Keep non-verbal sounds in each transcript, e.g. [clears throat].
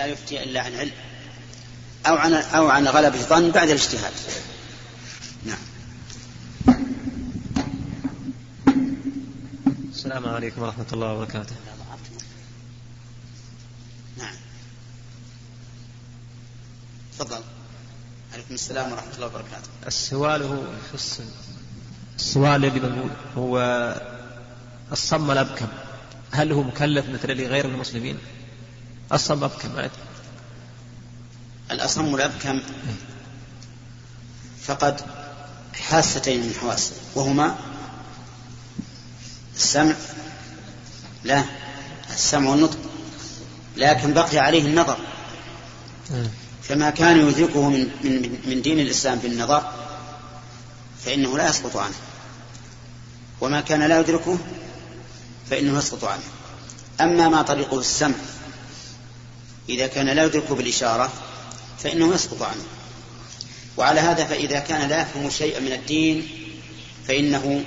لا يفتي إلا عن علم أو عن أو عن غلبة ظن بعد الاجتهاد. نعم. السلام عليكم ورحمة الله وبركاته. نعم. تفضل. عليكم السلام ورحمة الله وبركاته. السؤال هو يخص السؤال الذي هو الصم الأبكم. هل هو مكلف مثل لغير المسلمين؟ الصم أبكم الأصم الأبكم فقد حاستين من حواسه وهما السمع لا السمع والنطق لكن بقي عليه النظر. فما كان يدركه من, من, من دين الإسلام بالنظر فإنه لا يسقط عنه. وما كان لا يدركه فإنه يسقط عنه. أما ما طريقه السمع إذا كان لا يدركه بالإشارة فإنه يسقط عنه. وعلى هذا فإذا كان لا يفهم شيئا من الدين فإنه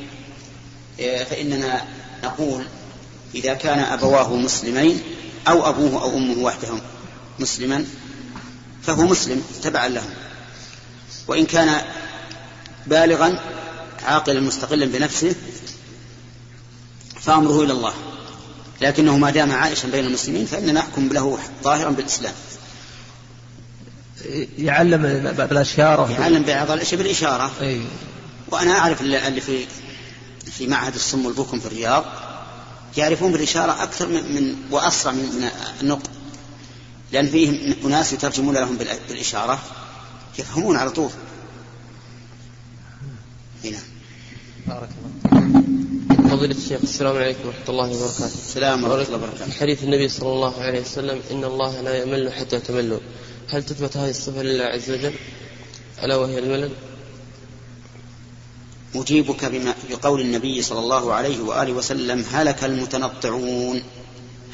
فإننا نقول إذا كان أبواه مسلمين أو أبوه أو أمه وحدهم مسلما فهو مسلم تبعا لهم. وإن كان بالغا عاقلا مستقلا بنفسه فأمره إلى الله. لكنه ما دام عائشا بين المسلمين فإننا نحكم له ظاهرا بالإسلام. يعلم بالأشياء يعلم بعض الأشياء بالإشارة. أي. وأنا أعرف اللي في في معهد الصم والبكم في الرياض يعرفون بالإشارة أكثر من, من وأسرع من, من النطق. لأن فيهم أناس يترجمون لهم بالإشارة. يفهمون على طول. هنا. بارك الله فضيلة الشيخ السلام عليكم ورحمة الله وبركاته. السلام ورحمة الله وبركاته. حديث النبي صلى الله عليه وسلم إن الله لا يمل حتى تملوا. هل تثبت هذه الصفة لله عز وجل؟ ألا وهي الملل؟ أجيبك بما بقول النبي صلى الله عليه وآله وسلم هلك المتنطعون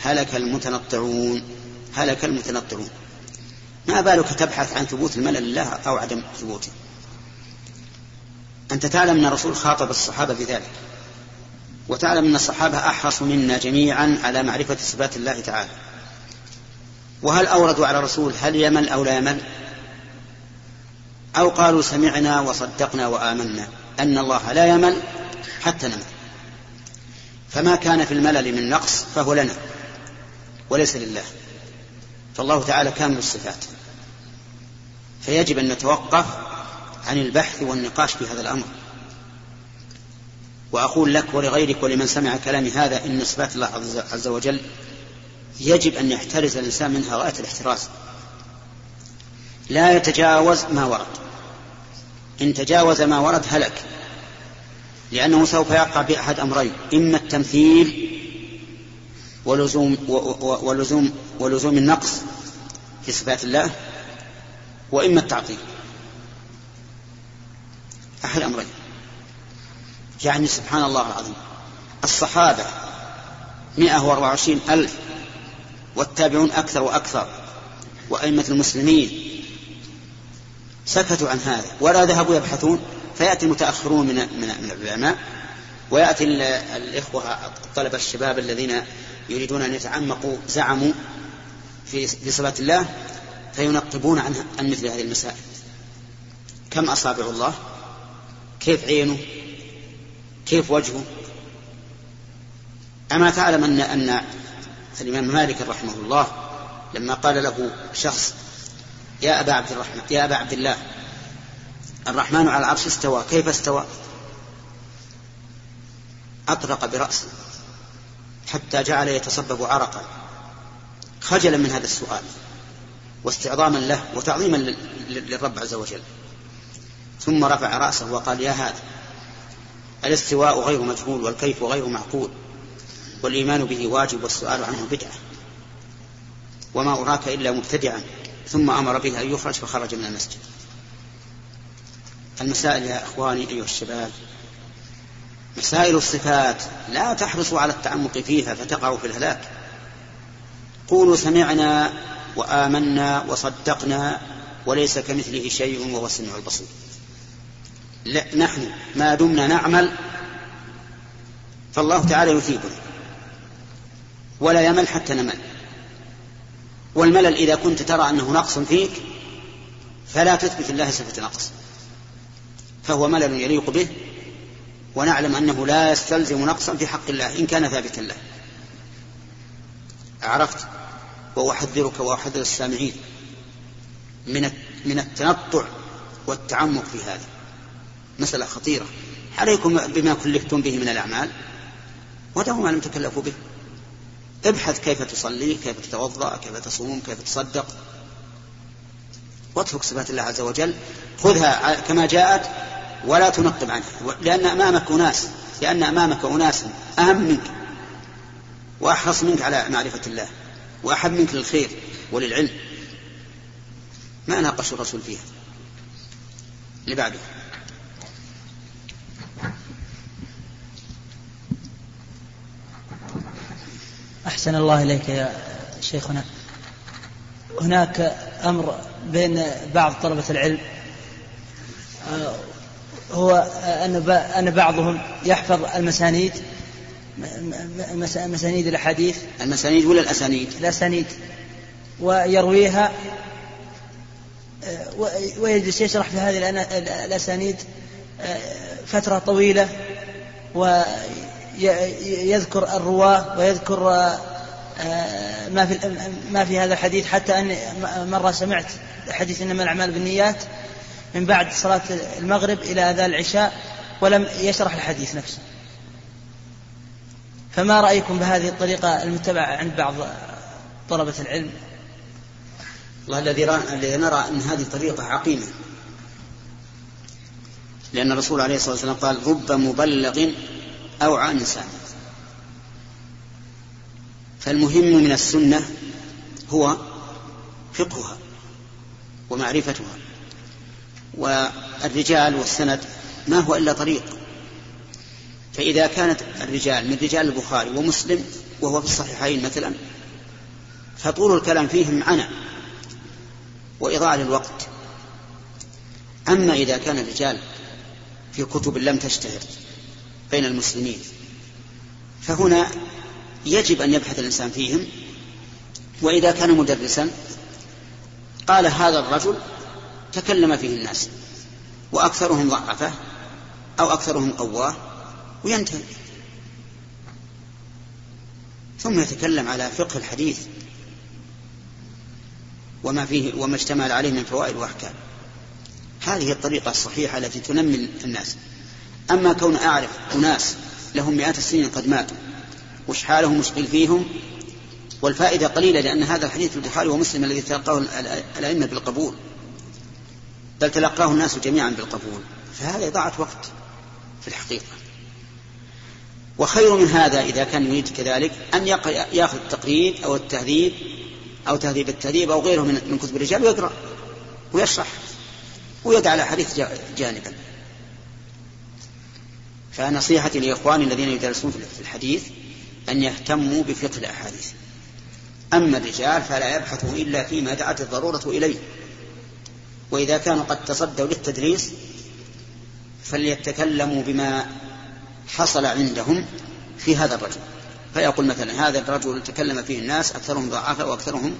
هلك المتنطعون هلك المتنطعون ما بالك تبحث عن ثبوت الملل لله أو عدم ثبوته أنت تعلم أن الرسول خاطب الصحابة بذلك وتعلم أن الصحابة أحرص منا جميعا على معرفة صفات الله تعالى. وهل أوردوا على الرسول هل يمل أو لا يمل؟ أو قالوا سمعنا وصدقنا وآمنا أن الله لا يمل حتى نمل. فما كان في الملل من نقص فهو لنا وليس لله. فالله تعالى كامل الصفات. فيجب أن نتوقف عن البحث والنقاش في هذا الأمر. وأقول لك ولغيرك ولمن سمع كلامي هذا إن صفات الله عز وجل يجب أن يحترز الإنسان منها غاية الاحتراز. لا يتجاوز ما ورد. إن تجاوز ما ورد هلك. لأنه سوف يقع بأحد أمرين. إما التمثيل ولزوم ولزوم ولزوم النقص في صفات الله وإما التعطيل. أحد أمرين. يعني سبحان الله العظيم. الصحابة مئة وأربعة وعشرين ألف والتابعون أكثر وأكثر وأئمة المسلمين. سكتوا عن هذا. ولا ذهبوا يبحثون. فيأتي المتأخرون من, من, من العلماء. ويأتي الإخوة الطلبة الشباب الذين يريدون أن يتعمقوا زعموا في في صفات الله فينقبون عن عن مثل هذه المسائل. كم أصابع الله؟ كيف عينه كيف وجهه؟ أما تعلم أن أن الإمام مالك رحمه الله لما قال له شخص يا أبا عبد الرحمن يا أبا عبد الله الرحمن على العرش استوى كيف استوى؟ أطرق برأسه حتى جعل يتصبب عرقا. خجلا من هذا السؤال واستعظاما له وتعظيما للرب عز وجل. ثم رفع رأسه وقال يا هذا الاستواء غير مجهول والكيف غير معقول والإيمان به واجب والسؤال عنه بدعة وما أراك إلا مبتدعا ثم أمر به أن يخرج فخرج من المسجد. المسائل يا إخواني أيها الشباب مسائل الصفات لا تحرصوا على التعمق فيها فتقعوا في الهلاك. قولوا سمعنا وآمنا وصدقنا وليس كمثله شيء وهو السميع البصير. نحن ما دمنا نعمل فالله تعالى يثيبنا. ولا يمل حتى نمل. والملل إذا كنت ترى أنه نقص فيك فلا تثبت الله صفة نقص فهو ملل يليق به ونعلم أنه لا يستلزم نقصا في حق الله إن كان ثابتا له. عرفت؟ وأحذرك وأحذر السامعين من من التنطع والتعمق في هذا. مسألة خطيرة. عليكم بما كلفتم به من الأعمال ودعوا ما لم تكلفوا به. ابحث كيف تصلي كيف تتوضأ كيف تصوم كيف تصدق. واترك صفات الله عز وجل. خذها كما جاءت ولا تنقب عنها. لأن أمامك أناس لأن أمامك أناس. أهم منك. وأحرص منك على معرفة الله. وأحب منك للخير وللعلم. ما ناقش الرسول فيها. اللي أحسن الله إليك يا شيخنا. هناك أمر بين بعض طلبة العلم آه، هو أن بعضهم يحفظ المسانيد مسانيد الأحاديث. المسانيد ولا الأسانيد؟ الأسانيد. ويرويها آه، ويجلس يشرح في هذه الأسانيد آه، فترة طويلة ويذكر الرواة ويذكر آه، ما في ما في هذا الحديث حتى أن مرة سمعت حديث إنما الأعمال بالنيات من بعد صلاة المغرب إلى أذان العشاء ولم يشرح الحديث نفسه. فما رأيكم بهذه الطريقة المتبعة عند بعض طلبة العلم؟ والله الذي الذي نرى أن هذه طريقة عقيمة. لأن الرسول عليه الصلاة والسلام قال رب مبلغ أوعى من سامع فالمهم من السنة هو فقهها ومعرفتها. والرجال والسند ما هو إلا طريق. فإذا كانت الرجال من رجال البخاري ومسلم وهو في الصحيحين مثلا فطول الكلام فيهم عنا وإضاعة للوقت. أما إذا كان الرجال في كتب لم تشتهر بين المسلمين. فهنا يجب أن يبحث الإنسان فيهم. وإذا كان مدرسا قال هذا الرجل تكلم فيه الناس وأكثرهم ضعفة أو أكثرهم قواه وينتهي. ثم يتكلم على فقه الحديث وما فيه وما اشتمل عليه من فوائد وأحكام. هذه الطريقة الصحيحة التي تنمي الناس. أما كون أعرف أناس لهم مئات السنين قد ماتوا وش حالهم مشغل فيهم؟ والفائدة قليلة لأن هذا الحديث في البخاري ومسلم الذي تلقاه الأئمة بالقبول. بل تلقاه الناس جميعا بالقبول. فهذا إضاعة وقت في الحقيقة. وخير من هذا إذا كان يريد كذلك أن يأخذ التقريب أو التهذيب أو تهذيب التهذيب أو غيره من كتب الرجال ويقرأ ويشرح ويدع الأحاديث جانبا. فنصيحتي لإخواني الذين يدرسون في الحديث أن يهتموا بفقه الأحاديث. أما الرجال فلا يبحثوا إلا فيما دعت الضرورة إليه. وإذا كانوا قد تصدوا للتدريس فليتكلموا بما حصل عندهم في هذا الرجل. فيقول مثلا هذا الرجل تكلم فيه الناس أكثرهم ضعافة وأكثرهم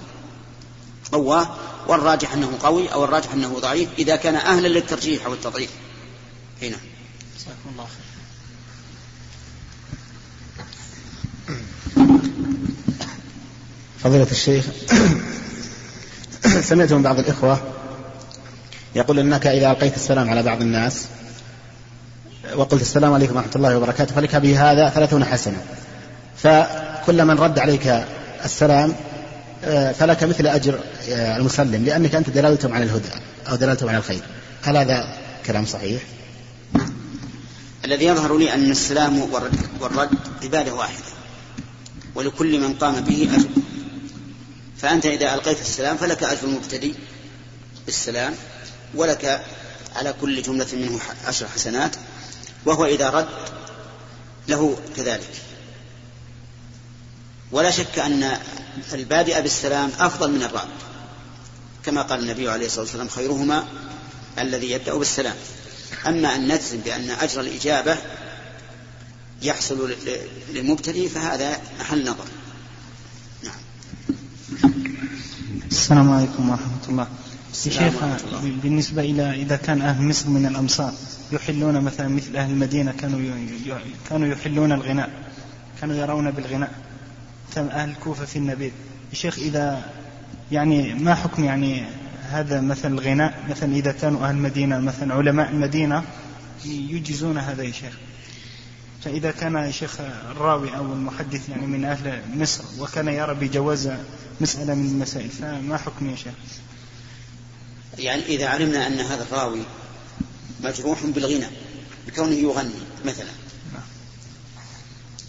قواه والراجح أنه قوي أو الراجح أنه ضعيف إذا كان أهلا للترجيح أو التضعيف. هنا. جزاكم الله خير فضيلة الشيخ سمعت من بعض الإخوة يقول أنك إذا ألقيت السلام على بعض الناس وقلت السلام عليكم ورحمة الله وبركاته فلك به هذا ثلاثون حسنة. فكل من رد عليك السلام آه، فلك مثل أجر آه، المسلم لأنك أنت دلالتهم على الهدى أو دلالتهم على الخير. هل هذا كلام صحيح؟ الذي يظهر لي أن السلام والرد عبادة واحدة ولكل من قام به أجر. فأنت إذا ألقيت السلام فلك أجر المبتدئ بالسلام ولك على كل جملة منه عشر حسنات وهو إذا رد له كذلك. ولا شك أن البادئ بالسلام أفضل من الرد كما قال النبي عليه الصلاة والسلام خيرهما الذي يبدأ بالسلام. أما أن نجزم بأن أجر الإجابة يحصل للمبتدئ فهذا محل نظر. السلام عليكم ورحمة الله. شيخ بالنسبة إلى إذا كان أهل مصر من الأمصار يحلون مثلا مثل أهل المدينة كانوا كانوا يحلون الغناء كانوا يرون بالغناء. أهل الكوفة في النبيذ. شيخ إذا يعني ما حكم يعني هذا مثلا الغناء؟ مثلا إذا كانوا أهل المدينة مثلا علماء المدينة يجيزون هذا يا شيخ. فإذا كان شيخ الراوي أو المحدث يعني من أهل مصر وكان يرى بجواز مسألة من المسائل فما حكم يا شيخ؟ يعني إذا علمنا أن هذا الراوي مجروح بالغنى بكونه يغني مثلا.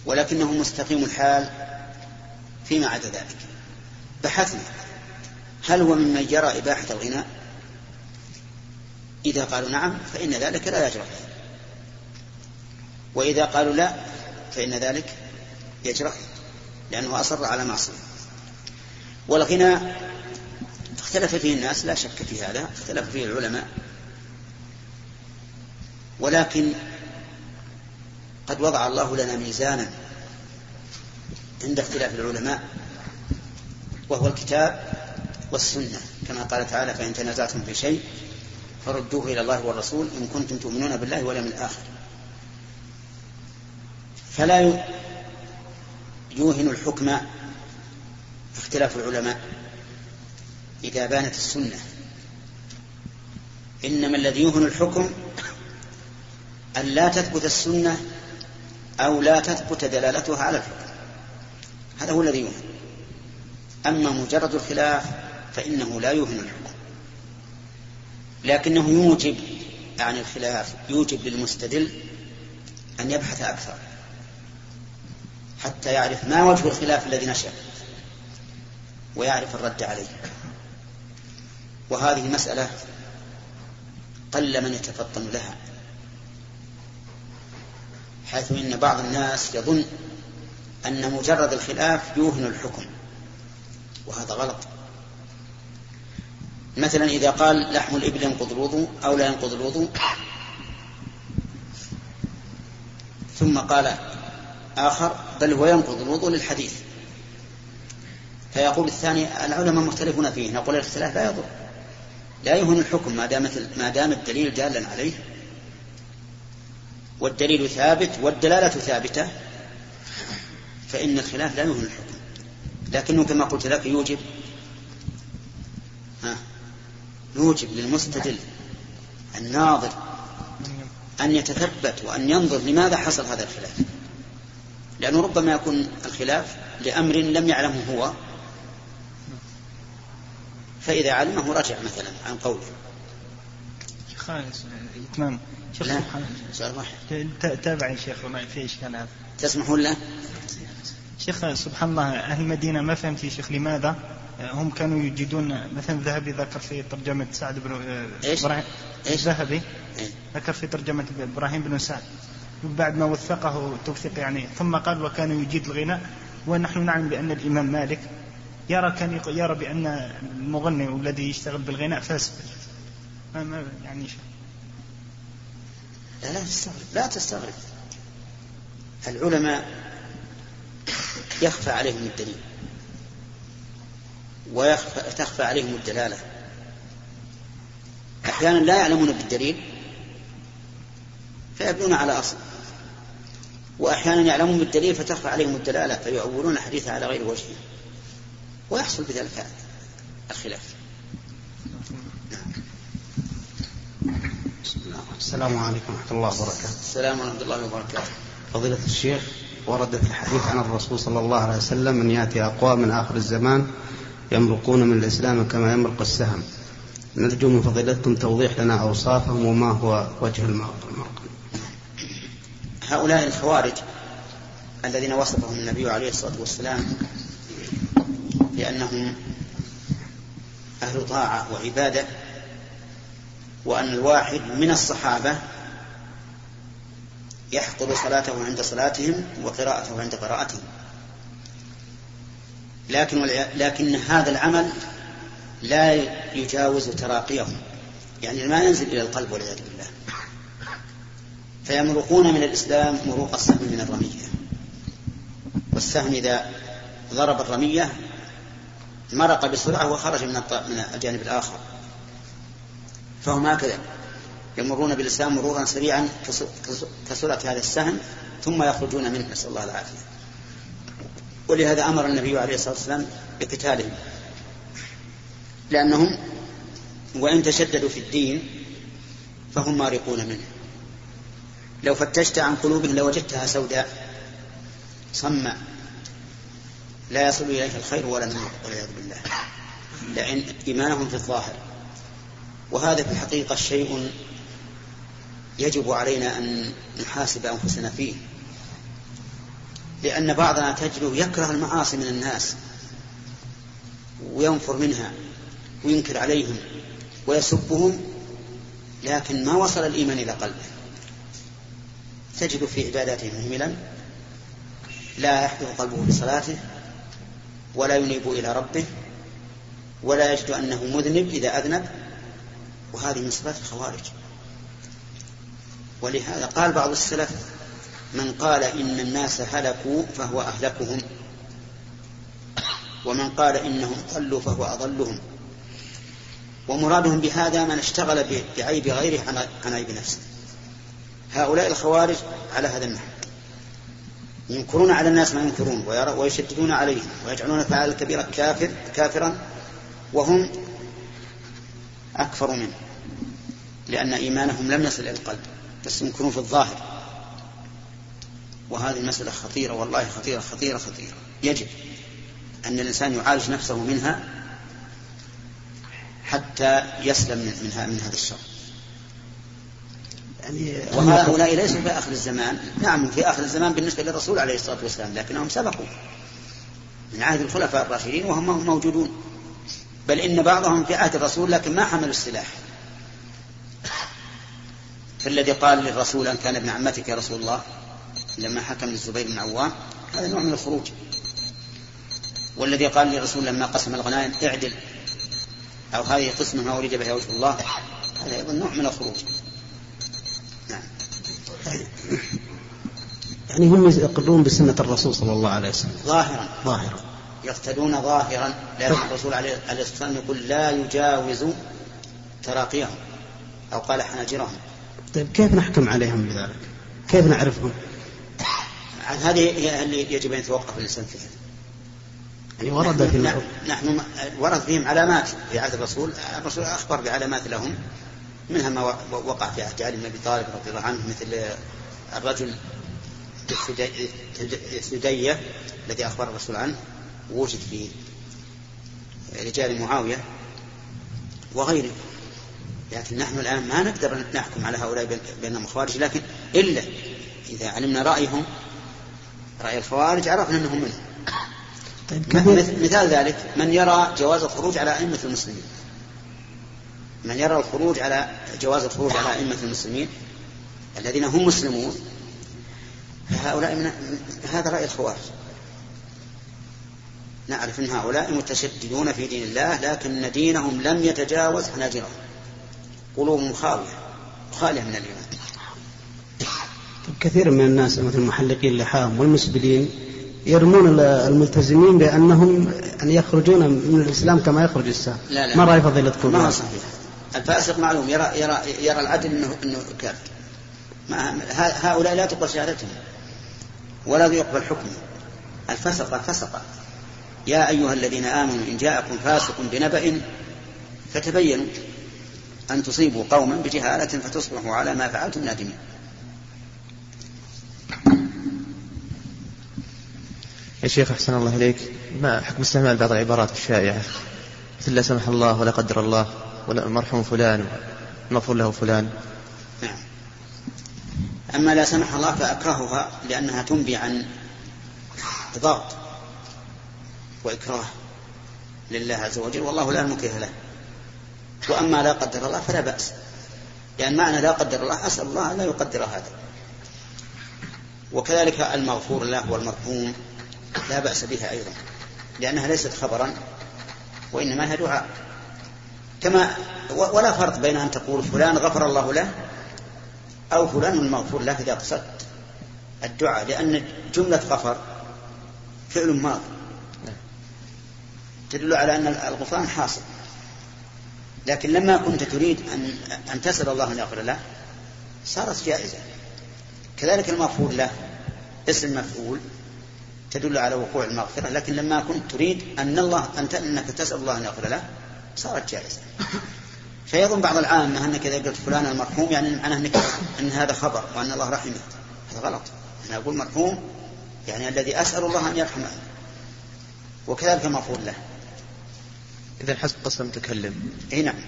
ولكنه مستقيم الحال فيما عدا ذلك. بحثنا هل هو ممن يرى إباحة الغناء؟ إذا قالوا نعم فإن ذلك لا يجرح وإذا قالوا لا فإن ذلك يجرح لأنه أصر على معصية. والغناء اختلف فيه الناس لا شك في هذا اختلف فيه العلماء. ولكن قد وضع الله لنا ميزانا عند اختلاف العلماء وهو الكتاب والسنة. كما قال تعالى فإن تنازعتم في شيء فردوه إلى الله والرسول إن كنتم تؤمنون بالله واليوم الآخر. فلا يوهن الحكم اختلاف العلماء إذا بانت السنة. إنما الذي يوهن الحكم أن لا تثبت السنة أو لا تثبت دلالتها على الحكم. هذا هو الذي يوهن. أما مجرد الخلاف فإنه لا يوهن الحكم. لكنه يوجب عن الخلاف يوجب للمستدل أن يبحث أكثر. حتى يعرف ما وجه الخلاف الذي نشأ ويعرف الرد عليه. وهذه مسألة قل من يتفطن لها حيث إن بعض الناس يظن أن مجرد الخلاف يوهن الحكم وهذا غلط. مثلا إذا قال لحم الإبل ينقض الوضوء أو لا ينقض الوضوء ثم قال آخر بل هو ينقض الوضوء للحديث. فيقول الثاني العلماء مختلفون فيه نقول الاختلاف لا يضر. لا يهون الحكم ما دام ما دام الدليل دالا عليه. والدليل ثابت والدلالة ثابتة فإن الخلاف لا يهون الحكم. لكنه كما قلت لك يوجب ها يوجب للمستدل الناظر أن يتثبت وأن ينظر لماذا حصل هذا الخلاف. لأنه ربما يكون الخلاف لأمر لم يعلمه هو فإذا علمه رجع مثلا عن قوله شيخ إتمام شيخ سؤال واحد تابع يا شيخ في إشكال هذا تسمحون له؟ شيخ سبحان الله أهل المدينة ما فهمت يا شيخ لماذا هم كانوا يجدون مثلا الذهبي ذكر في ترجمة سعد بن إيش؟ إيش؟ الذهبي إيه؟ ذكر في ترجمة إبراهيم بن سعد بعد ما وثقه توثيق يعني ثم قال وكان يجيد الغناء ونحن نعلم بأن الإمام مالك يرى كان يرى بأن المغني الذي يشتغل بالغناء فاسد. ما ما يعني شيء. لا لا تستغرب لا تستغرب. العلماء يخفى عليهم الدليل. وتخفى عليهم الدلالة. أحيانا لا يعلمون بالدليل فيبنون على أصل. وأحيانا يعلمون بالدليل فتخفى عليهم الدلالة فيؤولون الحديث على غير وجهه ويحصل بذلك الخلاف. السلام عليكم ورحمة الله وبركاته. السلام ورحمة الله وبركاته. فضيلة الشيخ ورد في الحديث عن الرسول صلى الله عليه وسلم أن يأتي أقوام من آخر الزمان يمرقون من الإسلام كما يمرق السهم. نرجو من فضيلتكم توضيح لنا أوصافهم وما هو وجه المرق هؤلاء الخوارج الذين وصفهم النبي عليه الصلاة والسلام بأنهم أهل طاعة وعبادة وأن الواحد من الصحابة يحقر صلاته عند صلاتهم وقراءته عند قراءتهم. لكن لكن هذا العمل لا يجاوز تراقيهم. يعني ما ينزل إلى القلب والعياذ بالله. فيمرقون من الإسلام مروق السهم من الرمية. والسهم إذا ضرب الرمية مرق بسرعة وخرج من من الجانب الآخر. فهم هكذا. يمرون بالإسلام مرورا سريعا كسرعة هذا السهم ثم يخرجون منه. نسأل الله العافية. ولهذا أمر النبي عليه الصلاة والسلام بقتالهم. لأنهم وإن تشددوا في الدين فهم مارقون منه. لو فتشت عن قلوبهم لوجدتها سوداء. صماء لا يصل إليها الخير ولا النور والعياذ بالله. لأن إيمانهم في الظاهر. وهذا في الحقيقة شيء يجب علينا أن نحاسب أنفسنا فيه. لأن بعضنا تجده يكره المعاصي من الناس وينفر منها وينكر عليهم ويسبهم لكن ما وصل الإيمان إلى قلبه. تجد في عباداته مهملا لا يحفظ قلبه بصلاته ولا ينيب إلى ربه ولا يجد أنه مذنب إذا أذنب وهذه من صفات الخوارج. ولهذا قال بعض السلف من قال إن الناس هلكوا فهو أهلكهم ومن قال إنهم ضلوا فهو أضلهم. ومرادهم بهذا من اشتغل بعيب غيره عن عيب نفسه. هؤلاء الخوارج على هذا النحو. ينكرون على الناس ما ينكرون ويشددون عليهم ويجعلون فعل الكبيرة كافر كافرا وهم أكفر منه لأن إيمانهم لم يصل إلى القلب بس ينكرون في الظاهر. وهذه المسألة خطيرة والله خطيرة خطيرة خطيرة. يجب أن الإنسان يعالج نفسه منها حتى يسلم من, من هذا الشر. يعني وهؤلاء ليسوا في آخر الزمان. نعم في آخر الزمان بالنسبة للرسول عليه الصلاة والسلام لكنهم سبقوا من عهد الخلفاء الراشدين وهم موجودون. بل إن بعضهم في عهد الرسول لكن ما حملوا السلاح. فالذي قال للرسول أن كان ابن عمتك يا رسول الله لما حكم الزبير بن عوام هذا نوع من الخروج. والذي قال للرسول لما قسم الغنائم اعدل أو هذه قسمة ما أريد بها وجه الله هذا أيضا نوع من الخروج. نعم. يعني هم يقرون بسنة الرسول صلى الله عليه وسلم. ظاهرا. ظاهرا. يقتدون ظاهرا لكن الرسول عليه الصلاة والسلام يقول لا يجاوز تراقيهم أو قال حناجرهم. طيب كيف نحكم عليهم بذلك؟ كيف نعرفهم؟ هذه هي اللي يجب أن يتوقف الإنسان فيها. يعني ورد في نحن, نحن ورد فيهم علامات في عهد الرسول. الرسول أخبر بعلامات لهم. منها ما وقع في عهد علي بن أبي طالب رضي الله عنه مثل الرجل السدية الذي أخبر الرسول عنه وجد في رجال معاوية وغيره. لكن نحن الآن ما نقدر نحكم على هؤلاء بأنهم خوارج لكن إلا إذا علمنا رأيهم رأي الخوارج عرفنا أنهم منهم. طيب مثال ذلك من يرى جواز الخروج على أئمة المسلمين. من يرى الخروج على جواز الخروج على أئمة المسلمين الذين هم مسلمون فهؤلاء من هذا رأي الخوارج. نعرف أن هؤلاء متشددون في دين الله لكن دينهم لم يتجاوز حناجرهم. قلوبهم خاوية خالية من الإيمان. كثير من الناس مثل المحلقين اللحام والمسبلين يرمون الملتزمين بأنهم أن يخرجون من الإسلام كما يخرج السهم لا لا. ما رأي فضيلتكم ما صحيح. الفاسق معلوم يرى يرى يرى العدل إنه إنه كافر هؤلاء لا تقبل شهادتهم ولا يقبل حكمهم. الفسق فسق. يا أيها الذين آمنوا إن جاءكم فاسق بنبأ فتبينوا أن تصيبوا قوما بجهالة فتصبحوا على ما فعلتم نادمين. يا شيخ أحسن الله إليك. ما حكم استعمال بعض العبارات الشائعة؟ مثل لا سمح الله ولا قدر الله. المرحوم فلان المغفور له فلان. نعم. أما لا سمح الله فأكرهها لأنها تنبي عن ضغط وإكراه لله عز وجل والله لا مكره له. وأما لا قدر الله فلا بأس. لأن معنى لا قدر الله أسأل الله أن لا يقدر هذا. وكذلك المغفور له والمرحوم لا بأس بها أيضا لأنها ليست خبرا وإنما هي دعاء. كما ولا فرق بين أن تقول فلان غفر الله له أو فلان المغفور له إذا قصدت الدعاء لأن جملة غفر فعل ماض تدل على أن الغفران حاصل. لكن لما كنت تريد أن أن تسأل الله أن يغفر له صارت جائزة. كذلك المغفور له اسم مفعول تدل على وقوع المغفرة. لكن لما كنت تريد أن الله أن أنك تسأل الله أن يغفر له صارت جائزة. فيظن بعض العامة أنك إذا قلت فلان المرحوم يعني معناه أنك أن هذا خبر وأن الله رحمه هذا غلط. أنا أقول مرحوم يعني الذي أسأل الله أن يرحمه. وكذلك المغفور له. إذا حسب قسم تكلم. إي نعم.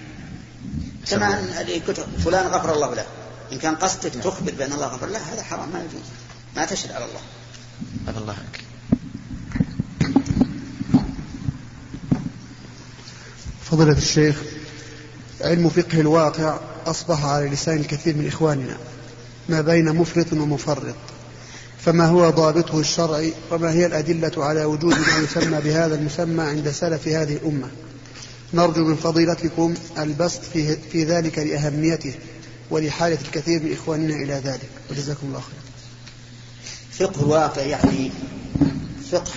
كما اللي فلان غفر الله له. إن كان قصدك تخبر بأن الله غفر له هذا حرام ما يجوز. ما تشهد على الله. هذا الله عنك. فضيلة الشيخ علم فقه الواقع أصبح على لسان الكثير من إخواننا ما بين مفرط ومفرط فما هو ضابطه الشرعي وما هي الأدلة على وجود ما يسمى بهذا المسمى عند سلف هذه الأمة؟ نرجو من فضيلتكم البسط في, في ذلك لأهميته ولحالة الكثير من إخواننا إلى ذلك. وجزاكم الله خير. فقه الواقع يعني فقه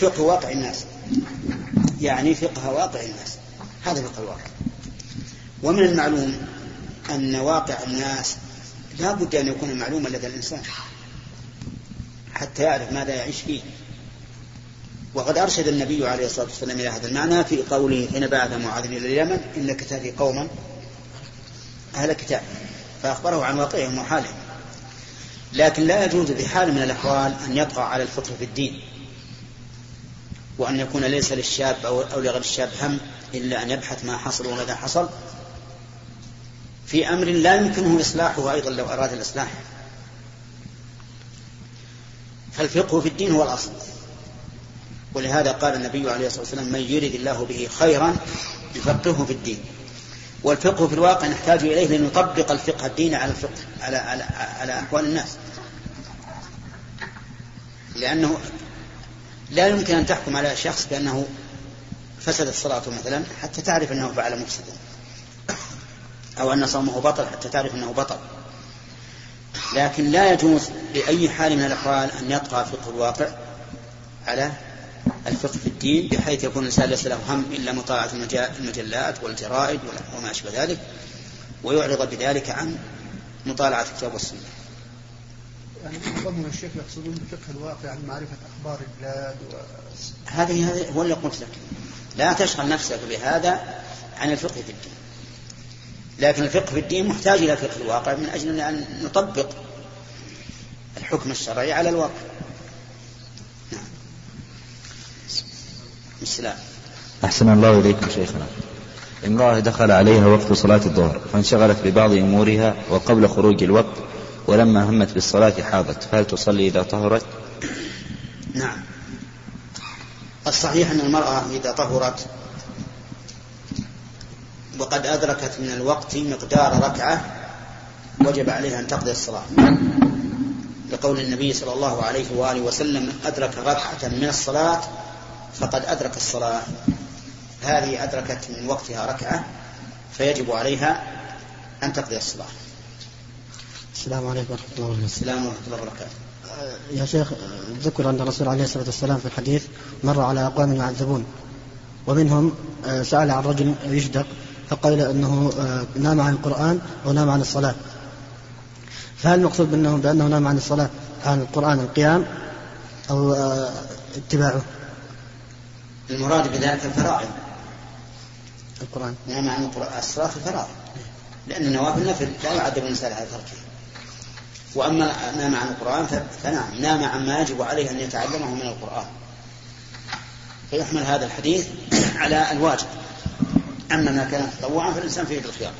فقه واقع الناس. يعني فقه واقع الناس. هذا فقه الواقع. ومن المعلوم أن واقع الناس لا بد أن يكون معلوما لدى الإنسان حتى يعرف ماذا يعيش فيه. وقد أرشد النبي عليه الصلاة والسلام إلى هذا المعنى في قوله حين بعث معاذ إلى اليمن إنك تأتي قوما أهل كتاب. فأخبره عن واقعهم وحالهم. لكن لا يجوز بحال من الأحوال أن يطغى على الفقه في الدين. وأن يكون ليس للشاب أو, لغير الشاب هم إلا أن يبحث ما حصل وماذا حصل. في أمر لا يمكنه إصلاحه أيضا لو أراد الإصلاح. فالفقه في الدين هو الأصل. ولهذا قال النبي عليه الصلاة والسلام من يرد الله به خيرا يفقهه في الدين والفقه في الواقع نحتاج إليه لنطبق الفقه الديني على الفقه على على على أحوال الناس. لأنه لا يمكن أن تحكم على شخص بأنه فسدت صلاته مثلا حتى تعرف أنه فعل مفسدا. أو أن صومه بطل حتى تعرف أنه بطل. لكن لا يجوز بأي حال من الأحوال أن يطغى فقه الواقع على الفقه في الدين بحيث يكون الإنسان ليس له هم إلا مطالعة المجلات والجرائد وما أشبه ذلك ويعرض بذلك عن مطالعة الكتاب والسنة. يعني معظمهم الشيخ يقصدون بفقه الواقع عن معرفة أخبار البلاد و... هذه هذه هو اللي قلت لك لا تشغل نفسك بهذا عن الفقه في الدين. لكن الفقه في الدين محتاج إلى فقه الواقع من أجل أن نطبق الحكم الشرعي على الواقع. نعم. السلام. أحسن الله إليكم شيخنا. امرأة دخل عليها وقت صلاة الظهر فانشغلت ببعض أمورها وقبل خروج الوقت ولما همت بالصلاة حاضت. فهل تصلي إذا طهرت؟ نعم. الصحيح أن المرأة إذا طهرت وقد أدركت من الوقت مقدار ركعة وجب عليها أن تقضي الصلاة. لقول النبي صلى الله عليه وآله وسلم أدرك ركعة من الصلاة فقد أدرك الصلاة. هذه أدركت من وقتها ركعة فيجب عليها أن تقضي الصلاة. السلام عليكم ورحمة الله وبركاته. السلام ورحمة الله وبركاته. يا شيخ ذكر أن الرسول عليه الصلاة والسلام في الحديث مر على أقوام يعذبون ومنهم آه، سأل عن رجل يشدق فقال أنه آه، نام عن القرآن أو نام عن الصلاة. فهل المقصود بأنه بأنه نام عن الصلاة عن القرآن القيام أو آه، اتباعه؟ المراد بذلك الفرائض. القرآن. نام عن الصلاة الفرائض. لأن النوافل نفل لا يعذب الإنسان على تركه. وأما نام عن القرآن فنعم نام عما يجب عليه أن يتعلمه من القرآن. فيحمل هذا الحديث [clears throat] على الواجب. أما ما كان تطوعا فالإنسان فيه الخيار.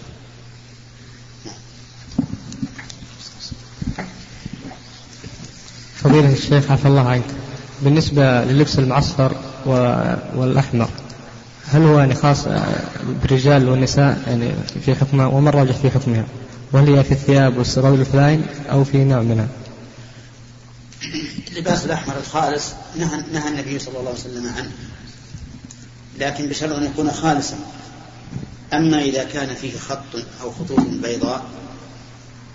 فضيلة الشيخ عفى الله عنك. بالنسبة للبس المعصفر والأحمر هل هو يعني خاص بالرجال والنساء؟ يعني في حكمه وما الراجح في حكمها؟ وهل هي في الثياب والسراويل والفلاين أو في نوع منها؟ اللباس الأحمر الخالص نهى, نهى النبي صلى الله عليه وسلم عنه. لكن بشرط أن يكون خالصا. أما إذا كان فيه خط أو خطوط بيضاء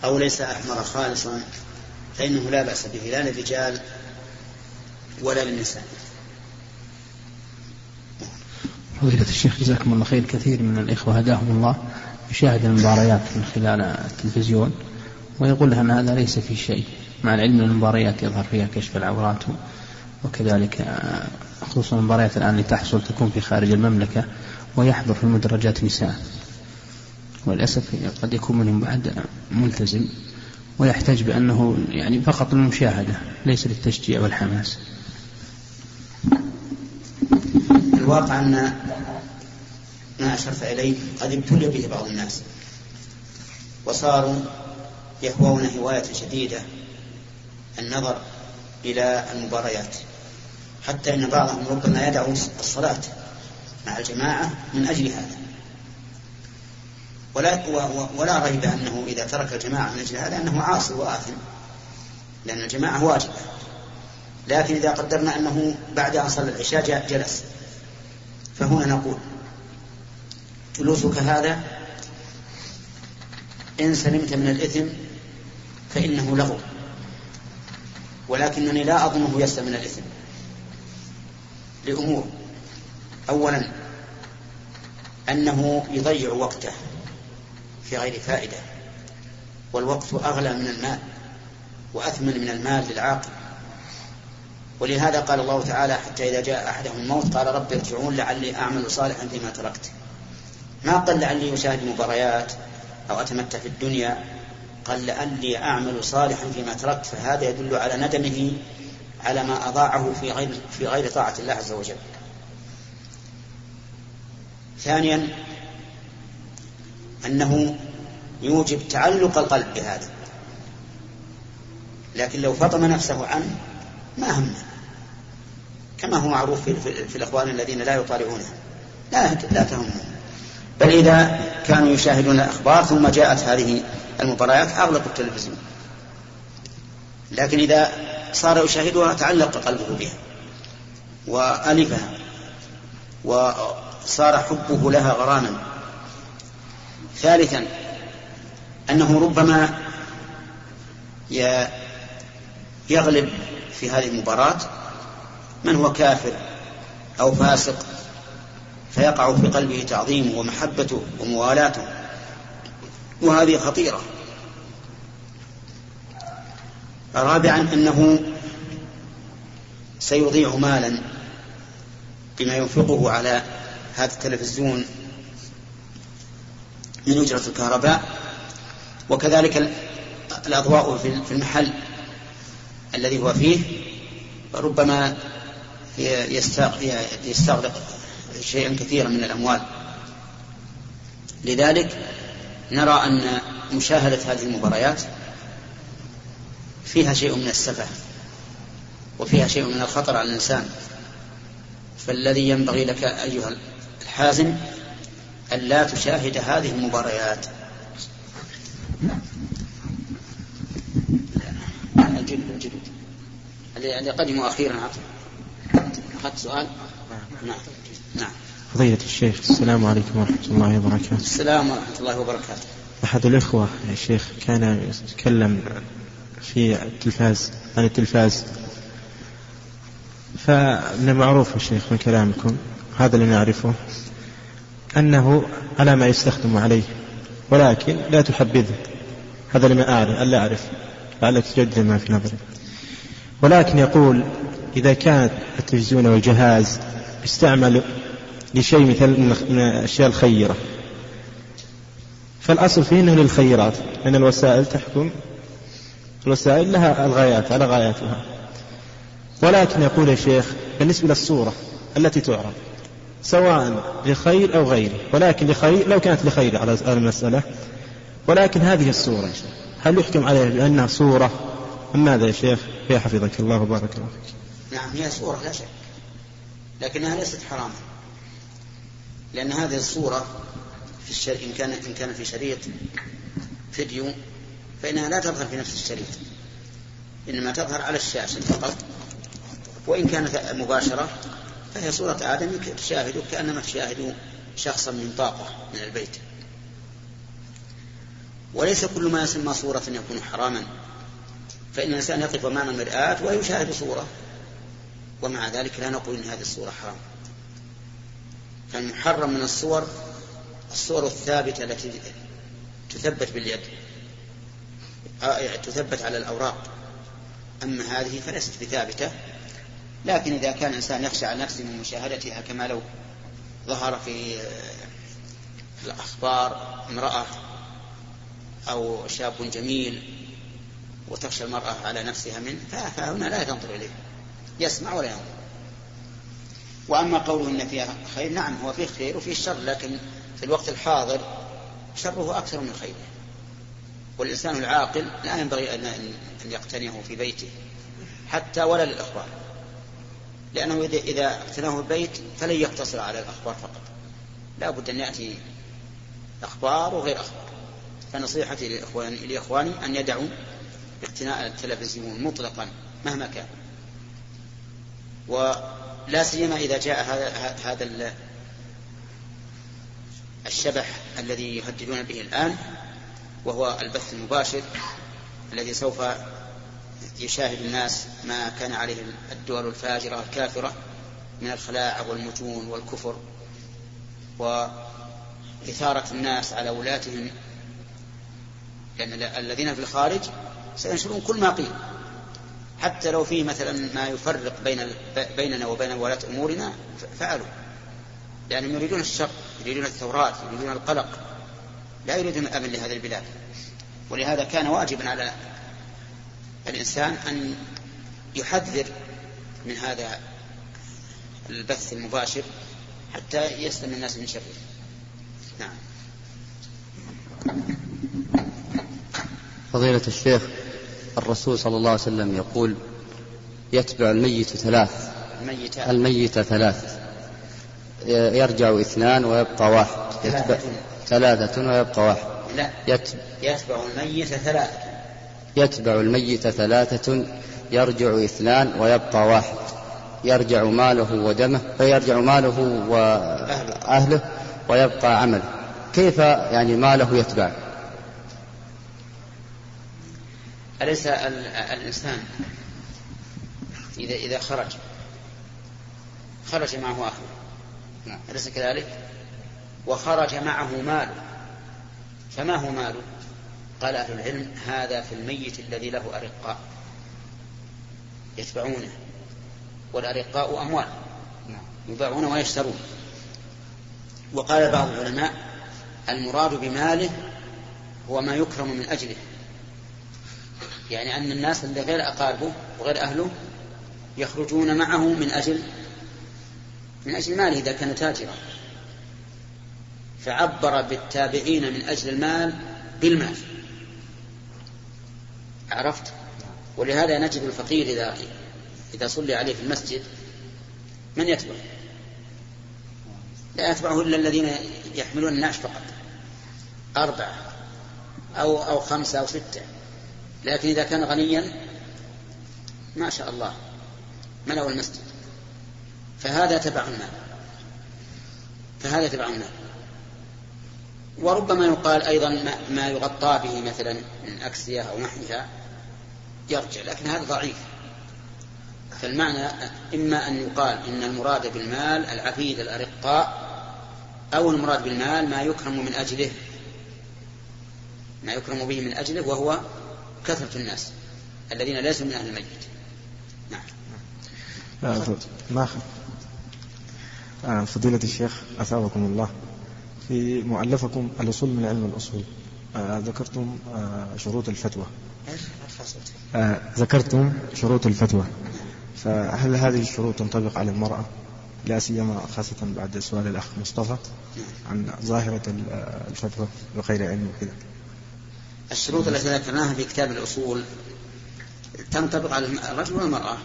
أو ليس أحمر خالصا فإنه لا بأس به لا للرجال ولا للنساء. فضيلة الشيخ جزاكم الله خير. كثير من الإخوة هداهم الله. يشاهد المباريات من خلال التلفزيون ويقول أن هذا ليس في شيء. مع العلم أن المباريات يظهر فيها كشف العورات وكذلك آه، خصوصا المباريات الآن اللي تحصل تكون في خارج المملكة ويحضر في المدرجات نساء. وللأسف قد يكون منهم بعد ملتزم ويحتاج بأنه يعني فقط للمشاهدة ليس للتشجيع والحماس. الواقع أن ما أشرت إليه قد ابتلي به بعض الناس. وصاروا يهوون هواية شديدة النظر إلى المباريات. حتى إن بعضهم ربما يدعو الصلاة مع الجماعة من أجل هذا. ولا ولا ريب أنه إذا ترك الجماعة من أجل هذا أنه عاصي وآثم لأن الجماعة واجبة. لكن إذا قدرنا أنه بعد أن صلى العشاء جلس فهنا نقول جلوسك هذا إن سلمت من الإثم فإنه لغو ولكنني لا أظنه يسلم من الإثم. لأمور. أولا أنه يضيع وقته في غير فائدة. والوقت أغلى من المال وأثمن من المال للعاقل. ولهذا قال الله تعالى حتى إذا جاء أحدهم الموت قال رب ارجعون لعلي أعمل صالحا فيما تركت. ما قال لعلي أشاهد مباريات أو أتمتع في الدنيا قال لعلي أعمل صالحا فيما تركت فهذا يدل على ندمه على ما أضاعه في غير في غير طاعة الله عز وجل. ثانيا أنه يوجب تعلق القلب بهذا. لكن لو فطم نفسه عنه ما همه. كما هو معروف في, في, في الأخوان الذين لا يطالعونها لا لا تهمهم. بل إذا كانوا يشاهدون الأخبار ثم جاءت هذه المباريات أغلقوا التلفزيون. لكن إذا صار يشاهدها تعلق قلبه بها وألفها وصار حبه لها غراما. ثالثا أنه ربما يغلب في هذه المباراة من هو كافر أو فاسق فيقع في قلبه تعظيمه ومحبته وموالاته. وهذه خطيرة. رابعا أنه سيضيع مالا بما ينفقه على هذا التلفزيون من أجرة الكهرباء. وكذلك الأضواء في المحل الذي هو فيه ربما يستغرق شيئا كثيرا من الأموال. لذلك نرى أن مشاهدة هذه المباريات فيها شيء من السفة وفيها شيء من الخطر على الإنسان. فالذي ينبغي لك أيها الحازم أن لا تشاهد هذه المباريات. الجلد الجلد اللي قدموا أخيرا. أخذت سؤال. نعم. نعم. فضيلة الشيخ السلام عليكم ورحمة الله وبركاته. السلام ورحمة الله وبركاته. أحد الإخوة يا شيخ كان يتكلم في التلفاز عن التلفاز. فمن المعروف يا شيخ من كلامكم هذا اللي نعرفه أنه على ما يستخدم عليه ولكن لا تحبذه. هذا لما أعرف ألا أعرف لعلك تجدد ما في نظري. ولكن يقول إذا كانت التلفزيون والجهاز يستعمل لشيء مثل من الأشياء الخيرة. فالأصل فيه أنه للخيرات. لأن الوسائل تحكم. الوسائل لها الغايات على غاياتها. ولكن يقول يا شيخ بالنسبة للصورة التي تعرض سواء لخير أو غيره ولكن لخير لو كانت لخير على المسألة ولكن هذه الصورة يا شيخ. هل يحكم عليها بأنها صورة؟ أم ماذا يا شيخ؟ يا حفظك الله وبارك الله فيك. نعم هي صورة لا شك لكنها ليست حراما. لأن هذه الصورة في الشر... إن كان إن كان في شريط فيديو فإنها لا تظهر في نفس الشريط إنما تظهر على الشاشة فقط. وإن كانت مباشرة فهي صورة آدم تشاهد كأنما تشاهد شخصا من طاقة من البيت. وليس كل ما يسمى صورة يكون حراما. فإن الإنسان يقف أمام المرآة ويشاهد صورة. ومع ذلك لا نقول إن هذه الصورة حرام. فالمحرم من الصور الصور الثابتة التي تثبت باليد آه، تثبت على الأوراق. أما هذه فليست بثابتة لكن إذا كان الإنسان يخشى على نفسه من مشاهدتها كما لو ظهر في الأخبار امرأة أو شاب جميل وتخشى المرأة على نفسها منه فهنا لا تنظر إليه. يسمع ولا ينظر وأما قوله إن فيها خير نعم هو فيه خير وفيه شر لكن في الوقت الحاضر شره أكثر من خيره. والإنسان العاقل لا ينبغي أن يقتنيه في بيته حتى ولا للإخبار لأنه إذا اقتناه البيت فلن يقتصر على الأخبار فقط. لا بد أن يأتي أخبار وغير أخبار. فنصيحتي لإخواني, لإخواني أن يدعوا اقتناء التلفزيون مطلقا مهما كان. ولا سيما إذا جاء هذا الشبح الذي يهددون به الآن وهو البث المباشر الذي سوف يشاهد الناس ما كان عليه الدول الفاجرة الكافرة من الخلاعة والمجون والكفر. وإثارة الناس على ولاتهم لأن الذين في الخارج سينشرون كل ما قيل. حتى لو فيه مثلا ما يفرق بين بيننا وبين ولاة أمورنا فعلوا. لأنهم يريدون الشر يريدون الثورات يريدون القلق. لا يريدون الأمن لهذه البلاد. ولهذا كان واجبا على الإنسان أن يحذر من هذا البث المباشر حتى يسلم الناس من شره. نعم. فضيلة الشيخ الرسول صلى الله عليه وسلم يقول يتبع الميت ثلاث. الميت. الميت ثلاث. يرجع اثنان ويبقى واحد. يتبع ثلاثة. ويبقى واحد. لا. يتبع الميت ثلاثة. يتبع الميت ثلاثة يرجع اثنان ويبقى واحد. يرجع ماله ودمه فيرجع ماله وأهله ويبقى عمله. كيف يعني ماله يتبع؟ أليس الإنسان إذا إذا خرج؟ خرج معه أهله نعم. أليس كذلك؟ وخرج معه ماله. فما هو ماله؟ قال أهل العلم هذا في الميت الذي له أرقاء يتبعونه والأرقاء أموال. يباعون ويشترون. وقال بعض العلماء المراد بماله هو ما يكرم من أجله. يعني أن الناس اللي غير أقاربه وغير أهله يخرجون معه من أجل من أجل ماله إذا كان تاجرا. فعبر بالتابعين من أجل المال بالمال. عرفت؟ ولهذا نجد الفقير إذا إذا صلي عليه في المسجد من يتبعه؟ لا يتبعه إلا الذين يحملون النعش فقط. أربعة أو أو خمسة أو ستة. لكن إذا كان غنيا ما شاء الله ملأوا المسجد. فهذا تبع المال. فهذا تبع المال. وربما يقال أيضا ما يغطى به مثلا من أكسية أو نحوها يرجع لكن هذا ضعيف. فالمعنى إما أن يقال إن المراد بالمال العبيد الأرقاء أو المراد بالمال ما يكرم من أجله. ما يكرم به من أجله وهو كثرة الناس الذين ليسوا من أهل الميت. نعم. ما آه فضيلة الشيخ أثابكم الله. في مؤلفكم الأصول من علم الأصول. آه ذكرتم آه شروط الفتوى. آه ذكرتم شروط الفتوى. فهل هذه الشروط تنطبق على المرأة؟ لا سيما خاصة بعد سؤال الأخ مصطفى عن ظاهرة الفتوى بغير علم وكذا. الشروط التي ذكرناها في كتاب الأصول تنطبق على الرجل والمرأة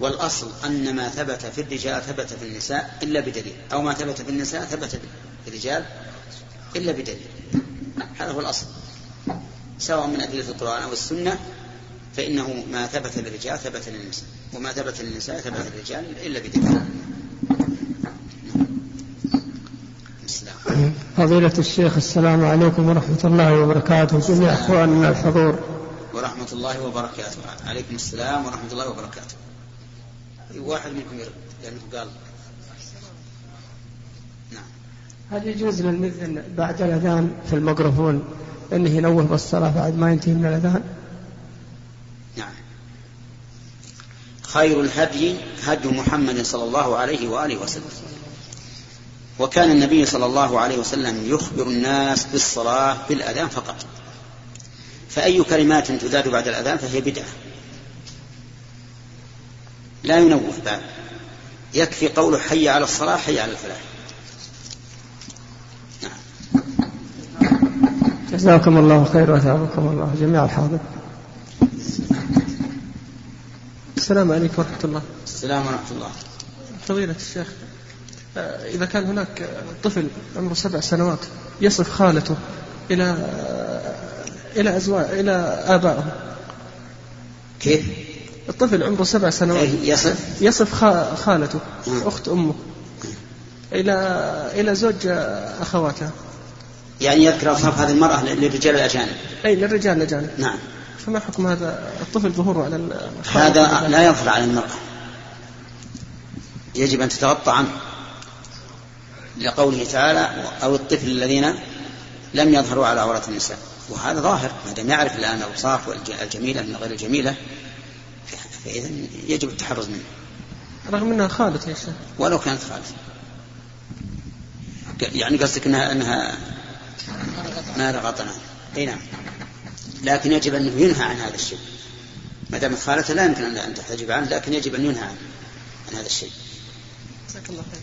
والأصل أن ما ثبت في الرجال ثبت في النساء إلا بدليل أو ما ثبت في النساء ثبت في الرجال إلا بدليل. هذا هو الأصل. سواء من أدلة القرآن أو السنة فإنه ما ثبت للرجال ثبت للنساء وما ثبت للنساء ثبت للرجال إلا بدليل. فضيلة الشيخ السلام عليكم ورحمة الله وبركاته. جميع أخواننا الحضور. ورحمة الله وبركاته. عليكم السلام ورحمة الله وبركاته. واحد منكم يرد؟ لأنه قال. هل يجوز للمذن بعد الأذان في الميكروفون أنه ينوه بالصلاة بعد ما ينتهي من الأذان؟ نعم. خير الهدي هدي محمد صلى الله عليه وآله وسلم. وكان النبي صلى الله عليه وسلم يخبر الناس بالصلاة بالأذان فقط. فأي كلمات تزاد بعد الأذان فهي بدعة. لا ينوه بعد. يكفي قوله حي على الصلاة حي على الفلاح. جزاكم الله خير وثابكم الله جميع الحاضر. السلام عليكم ورحمة الله. السلام ورحمة الله. فضيلة الشيخ. إذا كان هناك طفل عمره سبع سنوات يصف خالته إلى آه، إلى أزواج إلى آبائه. كيف؟ الطفل عمره سبع سنوات إيه، يصف. يصف خالته أخت أمه إلى إلى زوج أخواتها يعني يذكر أوصاف هذه المرأة للرجال الأجانب أي للرجال الأجانب نعم. فما حكم هذا الطفل ظهوره على هذا لا يظهر على المرأة. يجب أن تتغطى عنه. لقوله تعالى أو الطفل الذين لم يظهروا على عورات النساء. وهذا ظاهر ما دام يعرف الآن الأوصاف الجميلة من غير الجميلة فإذا يجب التحرز منه. رغم أنها خالة يا شيخ. ولو كانت خالة يعني قصدك أنها, أنها ما رغطنا أي نعم. لكن يجب انه ينهى عن هذا الشيء. ما دامت خالته لا يمكن أن تحتجب عنه لكن يجب أن ينهى عن, عن هذا الشيء. الله خير.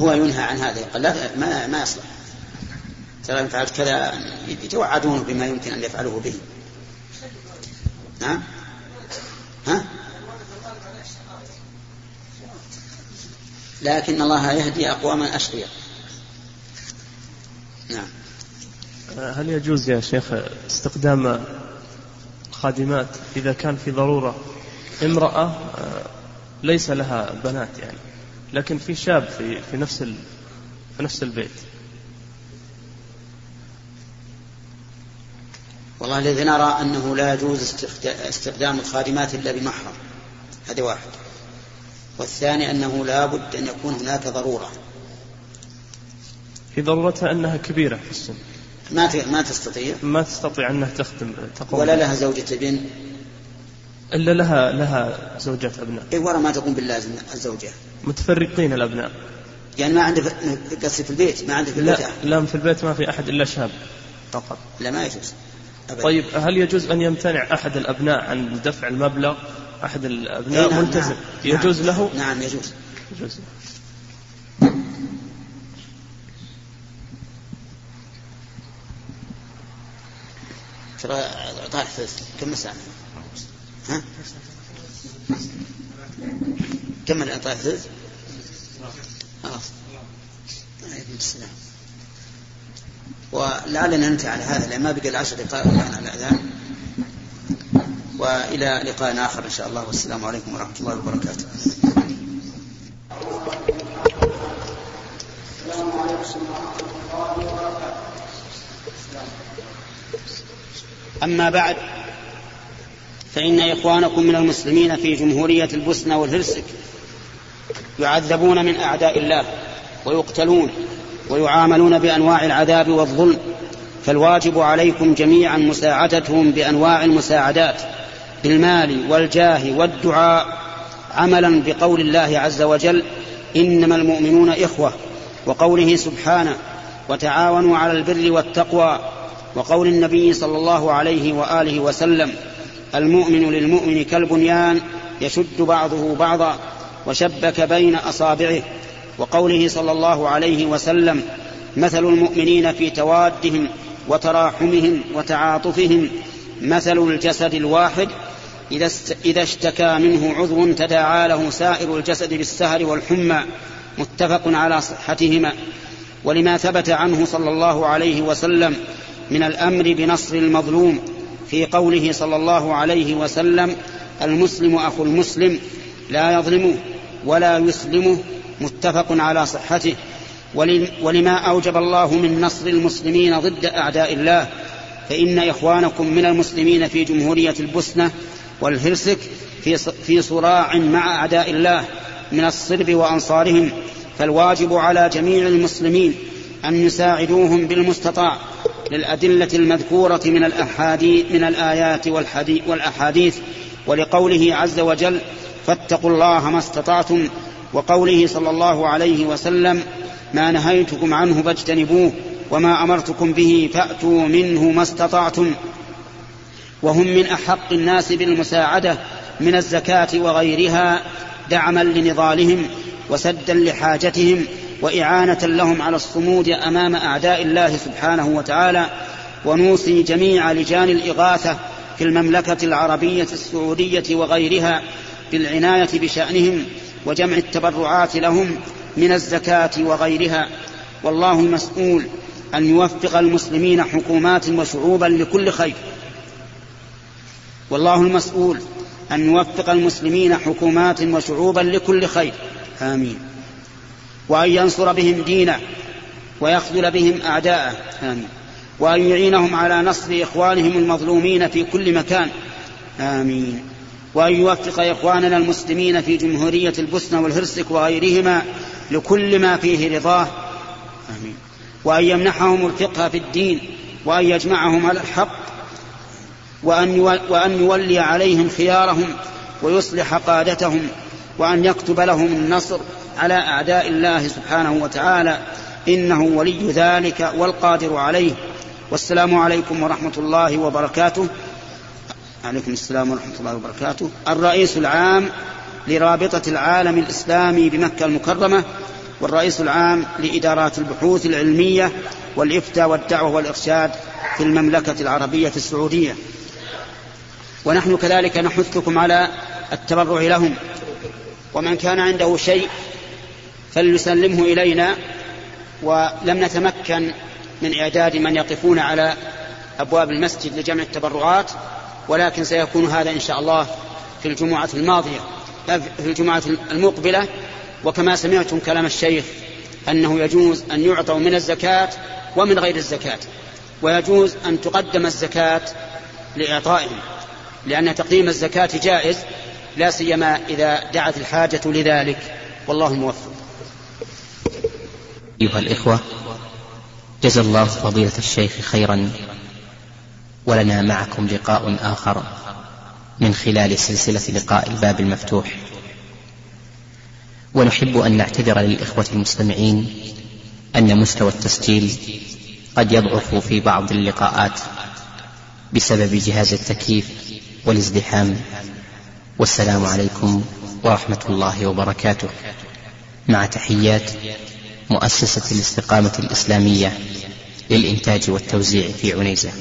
هو ينهى عن هذا يقول لا ما ما يصلح. ترى ان فعلت كذا يتوعدونه بما يمكن أن يفعله به. نعم ها؟ لكن الله يهدي اقواما اشقياء نعم. هل يجوز يا شيخ استخدام خادمات إذا كان في ضرورة؟ امرأة آه، ليس لها بنات يعني. لكن في شاب في في نفس في نفس البيت. والله الذي نرى أنه لا يجوز استخدام الخادمات إلا بمحرم. هذا واحد. والثاني أنه لا بد أن يكون هناك ضرورة. في ضرورتها أنها كبيرة في السن. ما ما تستطيع. ما تستطيع أنها تخدم تقوم ولا لها زوجة ابن إلا لها لها زوجة أبناء. اي ورا ما تقوم باللازم الزوجة. متفرقين الأبناء. يعني ما عنده قصدي في البيت ما عنده في البيت. لا, لا في البيت ما في أحد إلا شاب. فقط. لا ما يجوز. أبدا. طيب هل يجوز أن يمتنع أحد الأبناء عن دفع المبلغ؟ أحد الأبناء نعم ملتزم نعم. يجوز نعم له؟ نعم يجوز. يجوز. ترى اعطاه كم ساعة؟ ها؟ كمل اعطاه ثلث خلاص. السلام. ولعلنا ننتهي على هذا لأن ما بقي العشر دقائق على الأذان. وإلى لقاء آخر إن شاء الله. والسلام عليكم ورحمه الله وبركاته السلام عليكم ورحمة الله وبركاته. أما بعد فإن إخوانكم من المسلمين في جمهورية البوسنة والهرسك يعذبون من أعداء الله ويقتلون ويعاملون بأنواع العذاب والظلم فالواجب عليكم جميعا مساعدتهم بأنواع المساعدات بالمال والجاه والدعاء. عملا بقول الله عز وجل إنما المؤمنون إخوة وقوله سبحانه وتعاونوا على البر والتقوى. وقول النبي صلى الله عليه وآله وسلم المؤمن للمؤمن كالبنيان يشد بعضه بعضا. وشبك بين أصابعه. وقوله صلى الله عليه وسلم مثل المؤمنين في توادهم وتراحمهم وتعاطفهم مثل الجسد الواحد إذا اشتكى منه عضو تداعى له سائر الجسد بالسهر والحمى متفق على صحتهما. ولما ثبت عنه صلى الله عليه وسلم من الأمر بنصر المظلوم في قوله صلى الله عليه وسلم المسلم أخو المسلم لا يظلمه. ولا يسلمه متفق على صحته. ولما أوجب الله من نصر المسلمين ضد أعداء الله فإن إخوانكم من المسلمين في جمهورية البوسنة والهرسك في صراع مع أعداء الله من الصرب وأنصارهم فالواجب على جميع المسلمين أن يساعدوهم بالمستطاع للأدلة المذكورة من الأحاديث من الآيات والأحاديث ولقوله عز وجل فاتقوا الله ما استطعتم وقوله صلى الله عليه وسلم ما نهيتكم عنه فاجتنبوه وما أمرتكم به فأتوا منه ما استطعتم. وهم من أحق الناس بالمساعدة من الزكاة وغيرها دعما لنضالهم وسدا لحاجتهم وإعانة لهم على الصمود أمام أعداء الله سبحانه وتعالى. ونوصي جميع لجان الإغاثة في المملكة العربية السعودية وغيرها بالعناية بشأنهم وجمع التبرعات لهم من الزكاة وغيرها. والله المسؤول أن يوفق المسلمين حكومات وشعوبا لكل خير. والله المسؤول أن يوفق المسلمين حكومات وشعوبا لكل خير. آمين. وأن ينصر بهم دينه ويخذل بهم أعداءه. آمين. وأن يعينهم على نصر إخوانهم المظلومين في كل مكان. آمين. وأن يوفق إخواننا المسلمين في جمهورية البوسنة والهرسك وغيرهما لكل ما فيه رضاه. آمين. وأن يمنحهم الفقه في الدين وأن يجمعهم على الحق وأن وأن يولي عليهم خيارهم ويصلح قادتهم وأن يكتب لهم النصر على أعداء الله سبحانه وتعالى. إنه ولي ذلك والقادر عليه. والسلام عليكم ورحمة الله وبركاته. عليكم السلام ورحمة الله وبركاته. الرئيس العام لرابطة العالم الإسلامي بمكة المكرمة والرئيس العام لإدارات البحوث العلمية والإفتاء والدعوة والإرشاد في المملكة العربية السعودية. ونحن كذلك نحثكم على التبرع لهم. ومن كان عنده شيء فليسلمه إلينا. ولم نتمكن من إعداد من يقفون على أبواب المسجد لجمع التبرعات. ولكن سيكون هذا إن شاء الله في الجمعة الماضية في الجمعة المقبلة. وكما سمعتم كلام الشيخ أنه يجوز أن يعطوا من الزكاة ومن غير الزكاة ويجوز أن تقدم الزكاة لإعطائهم لأن تقديم الزكاة جائز لا سيما إذا دعت الحاجة لذلك. والله الموفق أيها الإخوة جزا الله فضيلة الشيخ خيرا. ولنا معكم لقاء آخر من خلال سلسلة لقاء الباب المفتوح. ونحب أن نعتذر للإخوة المستمعين أن مستوى التسجيل قد يضعف في بعض اللقاءات بسبب جهاز التكييف والازدحام. والسلام عليكم ورحمة الله وبركاته. مع تحيات مؤسسة الاستقامة الإسلامية للإنتاج والتوزيع في عنيزة.